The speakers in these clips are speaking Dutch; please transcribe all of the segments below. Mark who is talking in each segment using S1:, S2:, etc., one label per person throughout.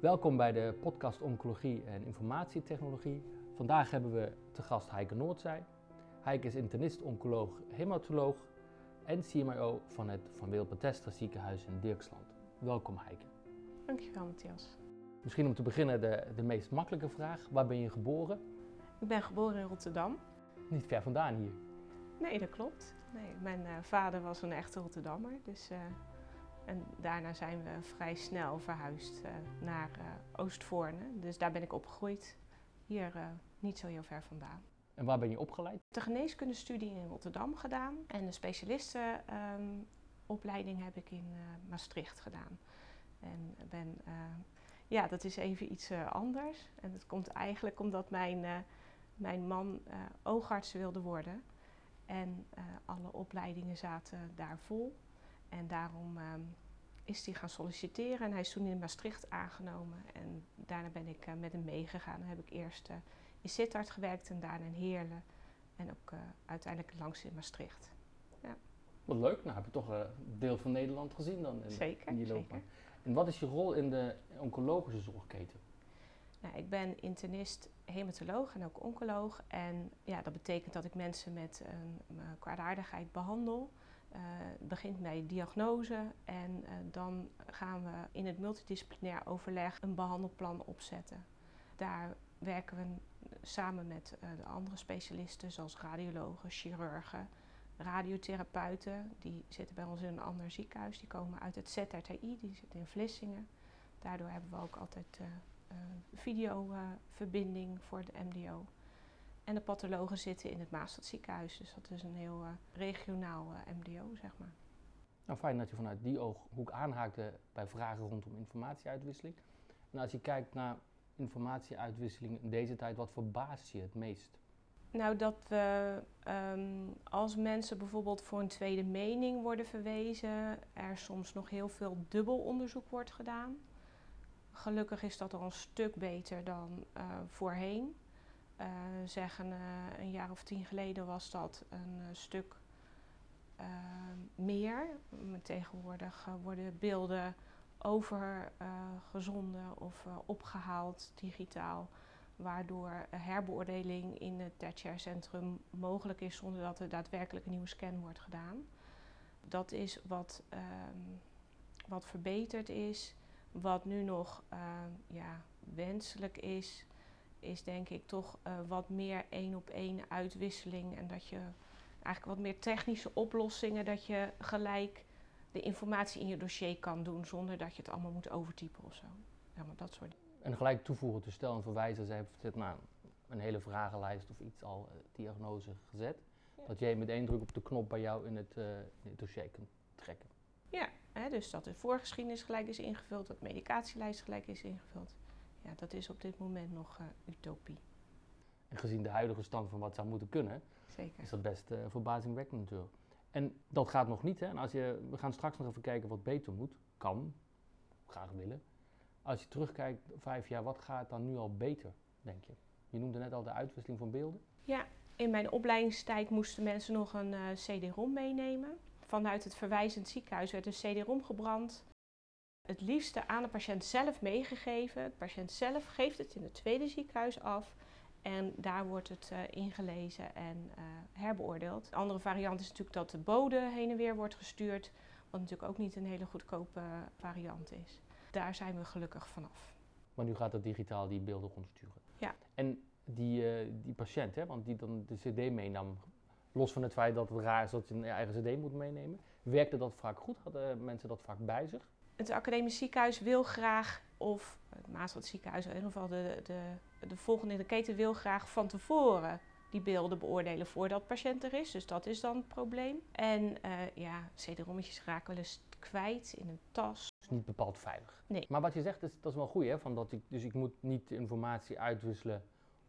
S1: Welkom bij de podcast Oncologie en Informatietechnologie. Vandaag hebben we te gast Heike Noordzij. Heike is internist, oncoloog, hematoloog en CMIO van het Van Wil Bethesda ziekenhuis in Dirksland. Welkom Heike.
S2: Dankjewel Matthias.
S1: Misschien om te beginnen de, de meest makkelijke vraag. Waar ben je geboren?
S2: Ik ben geboren in Rotterdam.
S1: Niet ver vandaan hier.
S2: Nee, dat klopt. Nee, mijn uh, vader was een echte Rotterdammer. Dus, uh, en daarna zijn we vrij snel verhuisd uh, naar Oostvoorne. Dus daar ben ik opgegroeid. Hier niet zo heel ver vandaan.
S1: En waar ben je opgeleid?
S2: De geneeskundestudie in Rotterdam gedaan. En de specialistenopleiding um, heb ik in Maastricht gedaan. En ben, ja, dat is even iets anders. En dat komt eigenlijk omdat mijn, mijn man oogarts wilde worden. En alle opleidingen zaten daar vol. En daarom uh, is hij gaan solliciteren en hij is toen in Maastricht aangenomen. En daarna ben ik uh, met hem meegegaan. Dan heb ik eerst in Sittard gewerkt en daarna in Heerlen. En ook uiteindelijk langs in Maastricht. Ja.
S1: Wat leuk, nou heb je toch een deel van Nederland gezien dan in,
S2: zeker,
S1: in die
S2: loopbaan.
S1: En wat is je rol in de oncologische zorgketen?
S2: Nou, ik ben internist, hematoloog en ook oncoloog. En ja, dat betekent dat ik mensen met een, een kwaadaardigheid behandel. Uh, begint bij diagnose en uh, dan gaan we in het multidisciplinair overleg een behandelplan opzetten. Daar werken we samen met uh, de andere specialisten zoals radiologen, chirurgen, radiotherapeuten. Die zitten bij ons in een ander ziekenhuis. Die komen uit het ZRTI, die zit in Vlissingen. Daardoor hebben we ook altijd videoverbinding voor de MDO. En de pathologen zitten in het Maastad ziekenhuis. Dus dat is een heel uh, regionaal uh, MDO, zeg maar.
S1: Nou, fijn dat je vanuit die ooghoek aanhaakte bij vragen rondom informatieuitwisseling. En als je kijkt naar informatieuitwisseling in deze tijd, wat verbaast je het meest?
S2: Nou, dat we um, als mensen bijvoorbeeld voor een tweede mening worden verwezen, er soms nog heel veel dubbel onderzoek wordt gedaan. Gelukkig is dat al een stuk beter dan uh, voorheen. Uh, zeggen uh, een jaar of tien geleden was dat een stuk meer. Tegenwoordig worden beelden overgezonden of opgehaald digitaal, waardoor herbeoordeling in het tertiair centrum mogelijk is zonder dat er daadwerkelijk een nieuwe scan wordt gedaan. Dat is wat, wat verbeterd is. Wat nu nog ja, wenselijk is, is denk ik toch uh, wat meer één op één uitwisseling. En dat je eigenlijk wat meer technische oplossingen, dat je gelijk de informatie in je dossier kan doen zonder dat je het allemaal moet overtypen of zo. Ja, maar dat soort
S1: En gelijk toevoegen te stel en verwijzen, ze heeft nou, een hele vragenlijst of iets al uh, diagnose gezet. Ja. Dat jij met één druk op de knop bij jou in het, in het dossier kunt trekken.
S2: Ja, hè, dus dat de voorgeschiedenis gelijk is ingevuld, dat de medicatielijst gelijk is ingevuld. Ja, dat is op dit moment nog uh, utopie.
S1: En gezien de huidige stand van wat zou moeten kunnen,
S2: Zeker.
S1: is dat best uh, verbazingwekkend natuurlijk. En dat gaat nog niet. Hè? En als je, we gaan straks nog even kijken wat beter moet, kan, graag willen. Als je terugkijkt vijf jaar, wat gaat dan nu al beter, denk je? Je noemde net al de uitwisseling van beelden.
S2: Ja, in mijn opleidingstijd moesten mensen nog een uh, CD-ROM meenemen vanuit het verwijzend ziekenhuis werd een CD-ROM gebrand. Het liefste aan de patiënt zelf meegegeven. De patiënt zelf geeft het in het tweede ziekenhuis af. En daar wordt het uh, ingelezen en uh, herbeoordeeld. Een andere variant is natuurlijk dat de bode heen en weer wordt gestuurd. Wat natuurlijk ook niet een hele goedkope variant is. Daar zijn we gelukkig vanaf.
S1: Maar nu gaat het digitaal die beelden rondsturen.
S2: Ja.
S1: En die, uh, die patiënt, hè, want die dan de CD meenam, los van het feit dat het raar is dat je een eigen cd moet meenemen. Werkte dat vaak goed? Hadden mensen dat vaak bij zich?
S2: Het academisch ziekenhuis wil graag, of het Maasland ziekenhuis, in ieder geval de, de, de volgende in de keten wil graag van tevoren die beelden beoordelen voordat patiënt er is. Dus dat is dan het probleem. En uh, ja, CD-rommetjes raken wel eens kwijt in een tas.
S1: is niet bepaald veilig.
S2: Nee.
S1: Maar wat je zegt, is, dat is wel goed. Hè? Van dat ik, dus ik moet niet de informatie uitwisselen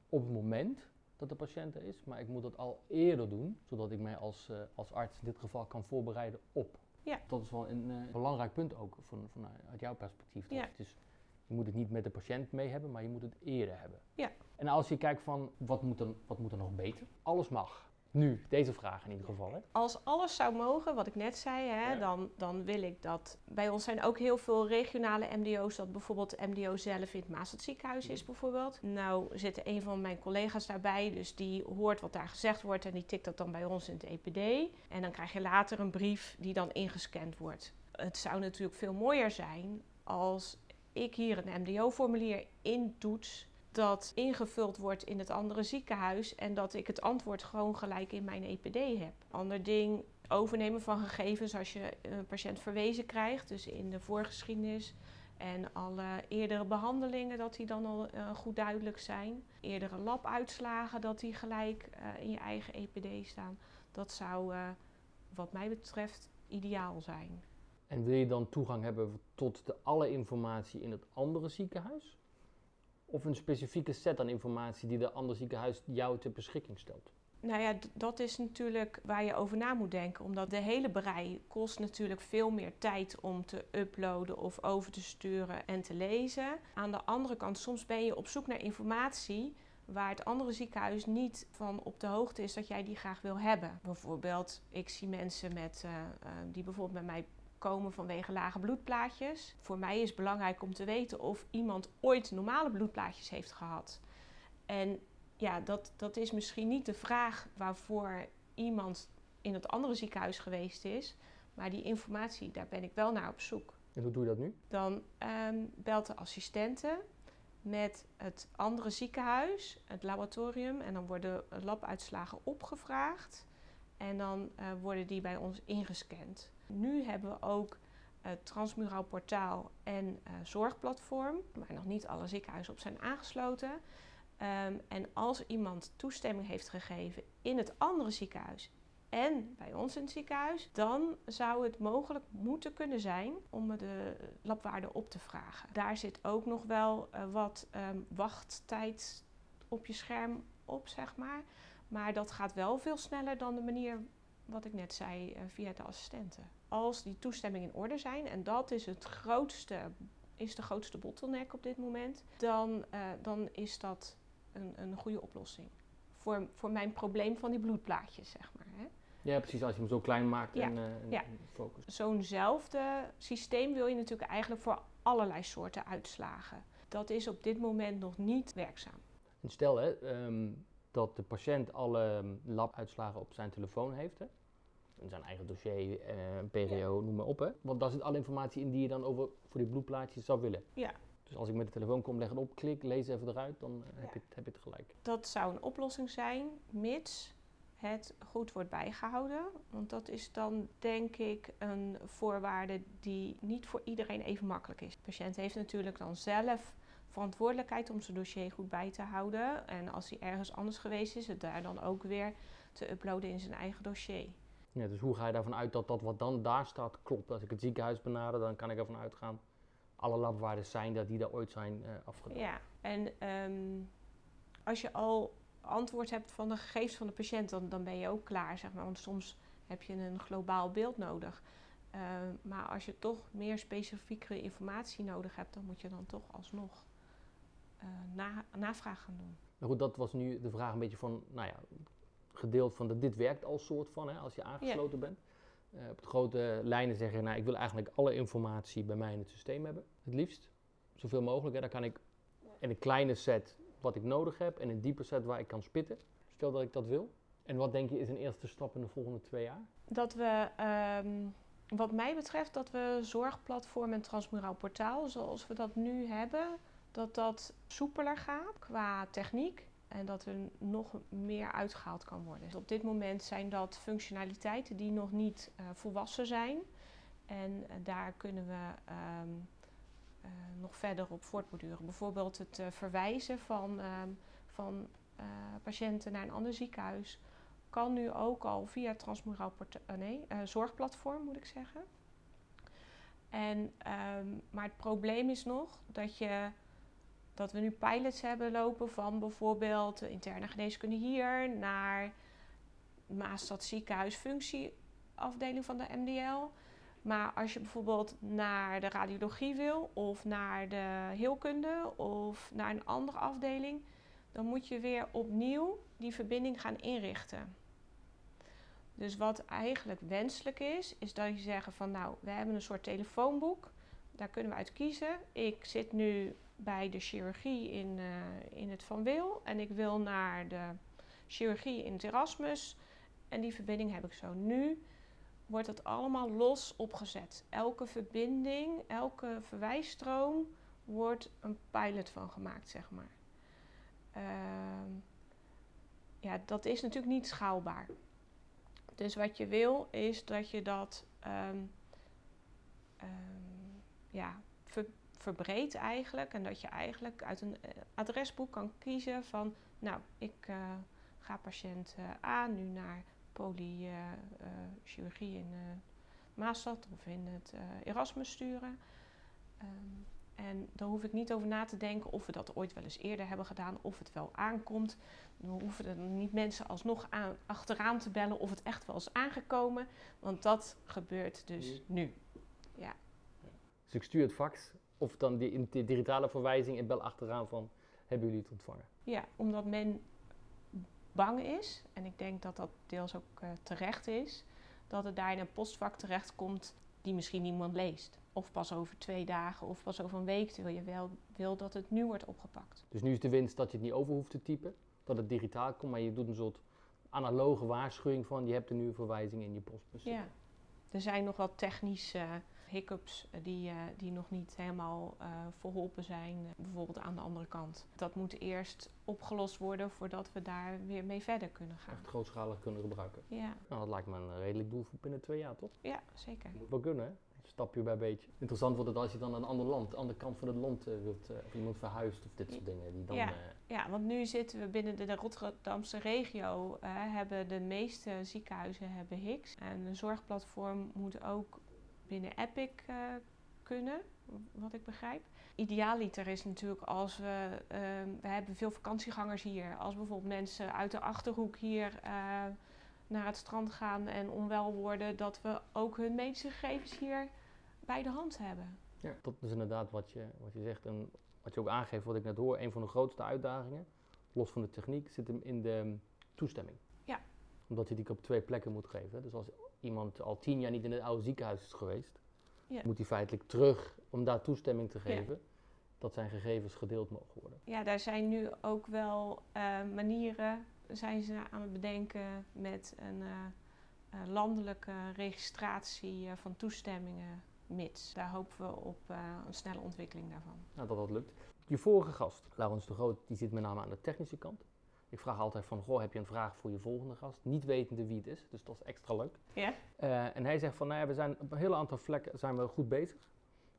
S1: op het moment dat de patiënt er is, maar ik moet dat al eerder doen, zodat ik mij als, uh, als arts in dit geval kan voorbereiden op.
S2: Ja.
S1: Dat is wel een uh, belangrijk punt ook van, vanuit jouw perspectief.
S2: Ja.
S1: Het is, je moet het niet met de patiënt mee hebben, maar je moet het eerder hebben.
S2: Ja.
S1: En als je kijkt van wat moet er, wat moet er nog beter? Alles mag. Nu, deze vraag in ieder geval. Hè?
S2: Als alles zou mogen, wat ik net zei, hè,
S1: Ja.
S2: dan, dan wil ik dat. Bij ons zijn ook heel veel regionale MDO's, dat bijvoorbeeld de MDO zelf in het Maastad ziekenhuis is, bijvoorbeeld. Nou zit een van mijn collega's daarbij, dus die hoort wat daar gezegd wordt en die tikt dat dan bij ons in het EPD. En dan krijg je later een brief die dan ingescand wordt. Het zou natuurlijk veel mooier zijn als ik hier een MDO-formulier intoets dat ingevuld wordt in het andere ziekenhuis en dat ik het antwoord gewoon gelijk in mijn EPD heb. Ander ding, overnemen van gegevens als je een patiënt verwezen krijgt, dus in de voorgeschiedenis en alle eerdere behandelingen, dat die dan al eh, goed duidelijk zijn. Eerdere labuitslagen, dat die gelijk eh, in je eigen EPD staan. Dat zou eh, wat mij betreft ideaal zijn.
S1: En wil je dan toegang hebben tot de alle informatie in het andere ziekenhuis? Of een specifieke set aan informatie die de andere ziekenhuis jou ter beschikking stelt?
S2: Nou ja, dat is natuurlijk waar je over na moet denken. Omdat de hele brei kost natuurlijk veel meer tijd om te uploaden of over te sturen en te lezen. Aan de andere kant, soms ben je op zoek naar informatie waar het andere ziekenhuis niet van op de hoogte is dat jij die graag wil hebben. Bijvoorbeeld, ik zie mensen met, eh, eh, die bijvoorbeeld bij mij komen vanwege lage bloedplaatjes. Voor mij is het belangrijk om te weten of iemand ooit normale bloedplaatjes heeft gehad. En ja, dat, dat is misschien niet de vraag waarvoor iemand in het andere ziekenhuis geweest is. Maar die informatie, daar ben ik wel naar op zoek.
S1: En hoe doe je dat nu?
S2: Dan ehm, belt de assistente met het andere ziekenhuis, het laboratorium. En dan worden labuitslagen opgevraagd. En dan eh, worden die bij ons ingescand. Nu hebben we ook het Transmuraal Portaal en eh, Zorgplatform, waar nog niet alle ziekenhuizen op zijn aangesloten. Ehm, en als iemand toestemming heeft gegeven in het andere ziekenhuis en bij ons in het ziekenhuis, dan zou het mogelijk moeten kunnen zijn om de labwaarde op te vragen. Daar zit ook nog wel eh, wat ehm, wachttijd op je scherm op, zeg maar. Maar dat gaat wel veel sneller dan de manier wat ik net zei eh, via de assistenten. Als die toestemmingen in orde zijn, en dat is het grootste, is de grootste bottleneck op dit moment, dan, eh, dan is dat een, een goede oplossing. Voor, voor mijn probleem van die bloedplaatjes, zeg maar. Hè.
S1: Ja, precies. Als je hem zo klein maakt
S2: Ja,
S1: en, en
S2: ja.
S1: en focust.
S2: Zo'nzelfde systeem wil je natuurlijk eigenlijk voor allerlei soorten uitslagen. Dat is op dit moment nog niet werkzaam.
S1: En stel hè, ehm, dat de patiënt alle ehm, labuitslagen op zijn telefoon heeft. Hè? In zijn eigen dossier, eh, PRO, noem maar op. Hè? Want daar zit alle informatie in die je dan over voor die bloedplaatjes zou willen.
S2: Ja.
S1: Dus als ik met de telefoon kom, leg het op, klik, lees even eruit, dan eh, heb, je het, heb je het gelijk.
S2: Dat zou een oplossing zijn, mits het goed wordt bijgehouden. Want dat is dan denk ik een voorwaarde die niet voor iedereen even makkelijk is. De patiënt heeft natuurlijk dan zelf verantwoordelijkheid om zijn dossier goed bij te houden. En als hij ergens anders geweest is, het daar dan ook weer te uploaden in zijn eigen dossier.
S1: Ja, dus hoe ga je ervan uit dat dat wat dan daar staat klopt? Als ik het ziekenhuis benader, dan kan ik ervan uitgaan... alle labwaarden zijn dat die daar ooit zijn eh, afgedaan.
S2: Ja, en ehm, als je al antwoord hebt van de gegevens van de patiënt, dan, dan ben je ook klaar, zeg maar. Want soms heb je een globaal beeld nodig. Ehm, maar als je toch meer specifiekere informatie nodig hebt, dan moet je dan toch alsnog na, navraag gaan doen.
S1: Maar goed, dat was nu de vraag een beetje van, nou ja, gedeeld van dat dit werkt als soort van, hè, als je aangesloten bent. Eh, op de grote lijnen zeggen, nou, ik wil eigenlijk alle informatie bij mij in het systeem hebben. Het liefst, zoveel mogelijk. Hè. Dan kan ik in een kleine set wat ik nodig heb en een diepe set waar ik kan spitten. Stel dat ik dat wil. En wat denk je is een eerste stap in de volgende twee jaar?
S2: Dat we, ehm, wat mij betreft, dat we zorgplatform en transmuraal portaal, zoals we dat nu hebben, dat dat soepeler gaat qua techniek. En dat er nog meer uitgehaald kan worden. Dus op dit moment zijn dat functionaliteiten die nog niet eh, volwassen zijn. En eh, daar kunnen we ehm, eh, nog verder op voortborduren. Bijvoorbeeld het verwijzen van, ehm, van patiënten naar een ander ziekenhuis kan nu ook al via Transmuraal porta- eh, nee, zorgplatform moet ik zeggen. En, ehm, maar het probleem is nog dat, je, dat we nu pilots hebben lopen van bijvoorbeeld de interne geneeskunde hier naar Maastad ziekenhuis functieafdeling van de MDL. Maar als je bijvoorbeeld naar de radiologie wil of naar de heelkunde of naar een andere afdeling, dan moet je weer opnieuw die verbinding gaan inrichten. Dus wat eigenlijk wenselijk is, is dat je zegt van nou, we hebben een soort telefoonboek. Daar kunnen we uit kiezen. Ik zit nu bij de chirurgie in, uh, in het Van Wil en ik wil naar de chirurgie in het Erasmus. En die verbinding heb ik zo. Nu wordt het allemaal los opgezet. Elke verbinding, elke verwijsstroom wordt een pilot van gemaakt, zeg maar. Uh, ja, dat is natuurlijk niet schaalbaar. Dus wat je wil is dat je dat um, ja, verbreedt eigenlijk. En dat je eigenlijk uit een uh, adresboek kan kiezen van... Nou, ik uh, ga patiënt uh, A nu naar polychirurgie in Maastad of in het Erasmus sturen. Um, en daar hoef ik niet over na te denken of we dat ooit wel eens eerder hebben gedaan, of het wel aankomt. Dan hoeven er niet mensen alsnog aan, achteraan te bellen of het echt wel is aangekomen, want dat gebeurt dus nu. Ja.
S1: Dus ik stuur het fax of dan die, die digitale verwijzing en bel achteraan van hebben jullie het ontvangen?
S2: Ja, omdat men bang is, en ik denk dat dat deels ook uh, terecht is, dat het daar in een postvak terechtkomt die misschien niemand leest. Of pas over twee dagen of pas over een week, terwijl je wel wil dat het nu wordt opgepakt.
S1: Dus nu is de winst dat je het niet over hoeft te typen, dat het digitaal komt, maar je doet een soort analoge waarschuwing van je hebt een nieuwe verwijzing in je postbus.
S2: Ja, er zijn nog wat technische hiccups die, uh, die nog niet helemaal uh, verholpen zijn, bijvoorbeeld aan de andere kant. Dat moet eerst opgelost worden voordat we daar weer mee verder kunnen gaan.
S1: Echt grootschalig kunnen gebruiken.
S2: Ja.
S1: Nou, dat lijkt me een redelijk doel voor binnen twee jaar, toch?
S2: Ja, zeker.
S1: Moet wel kunnen, hè? Stapje bij beetje. Interessant wordt het als je dan aan een ander land, de andere kant van het land wilt, of iemand verhuist of dit soort dingen. Die dan,
S2: ja. ja, want nu zitten we binnen de, de Rotterdamse regio, hebben de meeste ziekenhuizen hebben HICS. En een zorgplatform moet ook binnen Epic uh, kunnen, wat ik begrijp. Idealiter is natuurlijk als we, uh, we hebben veel vakantiegangers hier, als bijvoorbeeld mensen uit de achterhoek hier uh, naar het strand gaan en onwel worden, dat we ook hun medische gegevens hier bij de hand hebben.
S1: Ja, dat is inderdaad wat je, wat je zegt en wat je ook aangeeft, wat ik net hoor. Een van de grootste uitdagingen, los van de techniek, zit hem in de toestemming.
S2: Ja.
S1: Omdat je die op twee plekken moet geven. Dus als iemand al tien jaar niet in het oude ziekenhuis is geweest,
S2: ja.
S1: moet hij feitelijk terug om daar toestemming te geven. Ja. Dat zijn gegevens gedeeld mogen worden.
S2: Ja, daar zijn nu ook wel uh, manieren, zijn ze aan het bedenken met een uh, uh, landelijke registratie van toestemmingen, mits. Daar hopen we op een snelle ontwikkeling daarvan.
S1: Nou, dat dat lukt. Je vorige gast, Laurens de Groot, die zit met name aan de technische kant. Ik vraag altijd van, goh, heb je een vraag voor je volgende gast? Niet wetende wie het is, dus dat is extra leuk.
S2: Ja.
S1: Uh, en hij zegt van, nou ja, we zijn op een hele aantal vlekken zijn we goed bezig.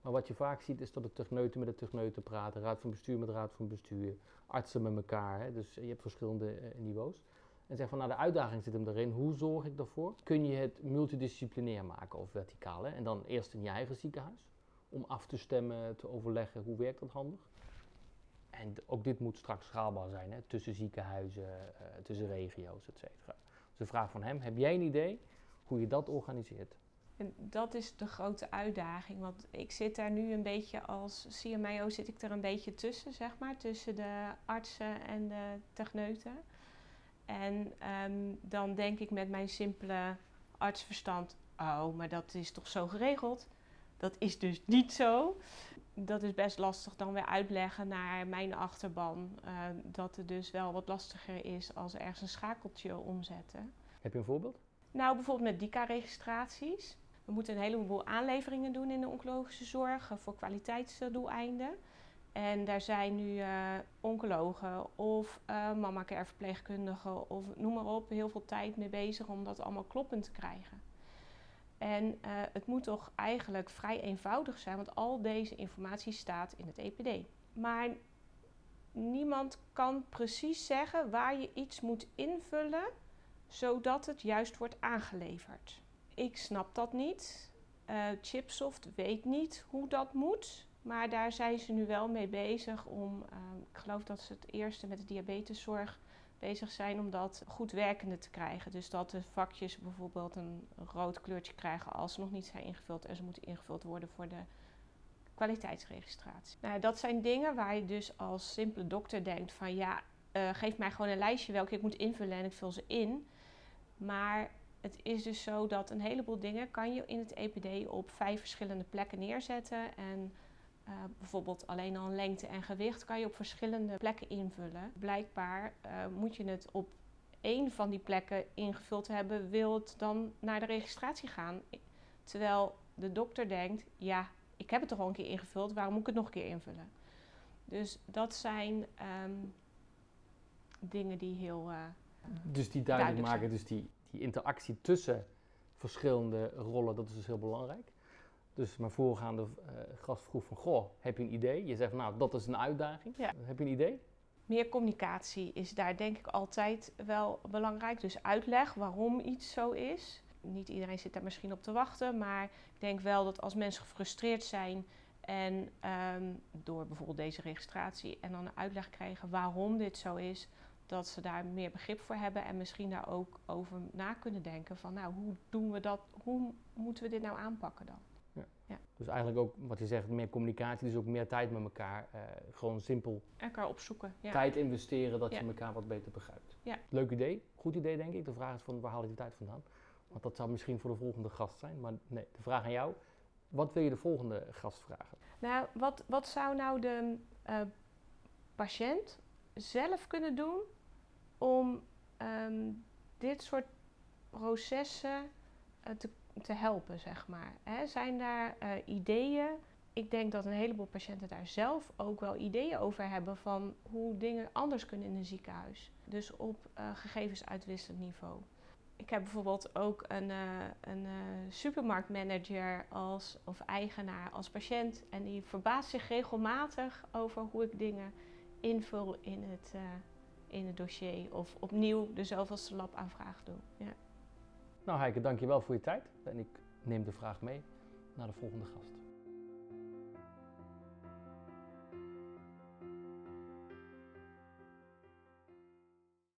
S1: Maar wat je vaak ziet is dat de techneuten met de techneuten praten, raad van bestuur met raad van bestuur, artsen met elkaar. Hè? Dus je hebt verschillende uh, niveaus. En zegt van, nou de uitdaging zit hem erin, hoe zorg ik ervoor? Kun je het multidisciplinair maken of verticaal? Hè? En dan eerst in je eigen ziekenhuis, om af te stemmen, te overleggen, hoe werkt dat handig? En ook dit moet straks schaalbaar zijn, hè? tussen ziekenhuizen, uh, tussen regio's, et cetera. Dus de vraag van hem, heb jij een idee hoe je dat organiseert?
S2: En dat is de grote uitdaging, want ik zit daar nu een beetje als CMIO zit ik er een beetje tussen, zeg maar, tussen de artsen en de techneuten. En um, dan denk ik met mijn simpele artsverstand, oh, maar dat is toch zo geregeld? Dat is dus niet zo dat is best lastig dan weer uitleggen naar mijn achterban. Uh, dat het dus wel wat lastiger is als ergens een schakeltje omzetten.
S1: Heb je een voorbeeld?
S2: Nou, bijvoorbeeld met DICA-registraties. We moeten een heleboel aanleveringen doen in de oncologische zorg voor kwaliteitsdoeleinden. En daar zijn nu uh, oncologen of uh, mama-care verpleegkundigen of noem maar op heel veel tijd mee bezig om dat allemaal kloppend te krijgen. En uh, het moet toch eigenlijk vrij eenvoudig zijn, want al deze informatie staat in het EPD. Maar niemand kan precies zeggen waar je iets moet invullen zodat het juist wordt aangeleverd. Ik snap dat niet. Uh, Chipsoft weet niet hoe dat moet. Maar daar zijn ze nu wel mee bezig om, uh, ik geloof dat ze het eerste met de diabeteszorg bezig zijn om dat goed werkende te krijgen. Dus dat de vakjes bijvoorbeeld een rood kleurtje krijgen als ze nog niet zijn ingevuld en ze moeten ingevuld worden voor de kwaliteitsregistratie. Nou, dat zijn dingen waar je dus als simpele dokter denkt van ja, uh, geef mij gewoon een lijstje welke ik moet invullen en ik vul ze in. Maar het is dus zo dat een heleboel dingen kan je in het EPD op vijf verschillende plekken neerzetten. En uh, bijvoorbeeld alleen al lengte en gewicht kan je op verschillende plekken invullen. Blijkbaar uh, moet je het op één van die plekken ingevuld hebben, wil het dan naar de registratie gaan. Terwijl de dokter denkt, ja, ik heb het toch al een keer ingevuld, waarom moet ik het nog een keer invullen? Dus dat zijn um, dingen die heel. Uh,
S1: dus die duidelijk, maken, dus die, die interactie tussen verschillende rollen, dat is dus heel belangrijk. Dus mijn voorgaande uh, gast vroeg van, goh, heb je een idee? Je zegt van, nou, dat is een uitdaging. Ja. Heb je een idee?
S2: Meer communicatie is daar denk ik altijd wel belangrijk. Dus uitleg waarom iets zo is. Niet iedereen zit daar misschien op te wachten, maar ik denk wel dat als mensen gefrustreerd zijn en um, door bijvoorbeeld deze registratie en dan een uitleg krijgen waarom dit zo is, dat ze daar meer begrip voor hebben en misschien daar ook over na kunnen denken van nou hoe doen we dat, hoe moeten we dit nou aanpakken dan?
S1: Dus eigenlijk ook wat je zegt, meer communicatie, dus ook meer tijd met elkaar. Uh, gewoon simpel.
S2: Elkaar opzoeken.
S1: Ja. Tijd investeren dat je elkaar wat beter begrijpt. Ja. Leuk idee, goed idee denk ik. De vraag is van waar haal je die tijd vandaan? Want dat zou misschien voor de volgende gast zijn. Maar nee, de vraag aan jou. Wat wil je de volgende gast vragen?
S2: Nou, wat, wat zou nou de uh, patiënt zelf kunnen doen om um, dit soort processen uh, te, te helpen, zeg maar? Zijn daar uh, ideeën? Ik denk dat een heleboel patiënten daar zelf ook wel ideeën over hebben van hoe dingen anders kunnen in een ziekenhuis. Dus op gegevensuitwisselend niveau. Ik heb bijvoorbeeld ook een, uh, een uh, supermarktmanager als, of eigenaar als patiënt. En die verbaast zich regelmatig over hoe ik dingen invul in het, uh, in het dossier. Of opnieuw de zoveelste labaanvraag doe. Ja.
S1: Nou Heike, dankjewel voor je tijd. En ik neem de vraag mee naar de volgende gast.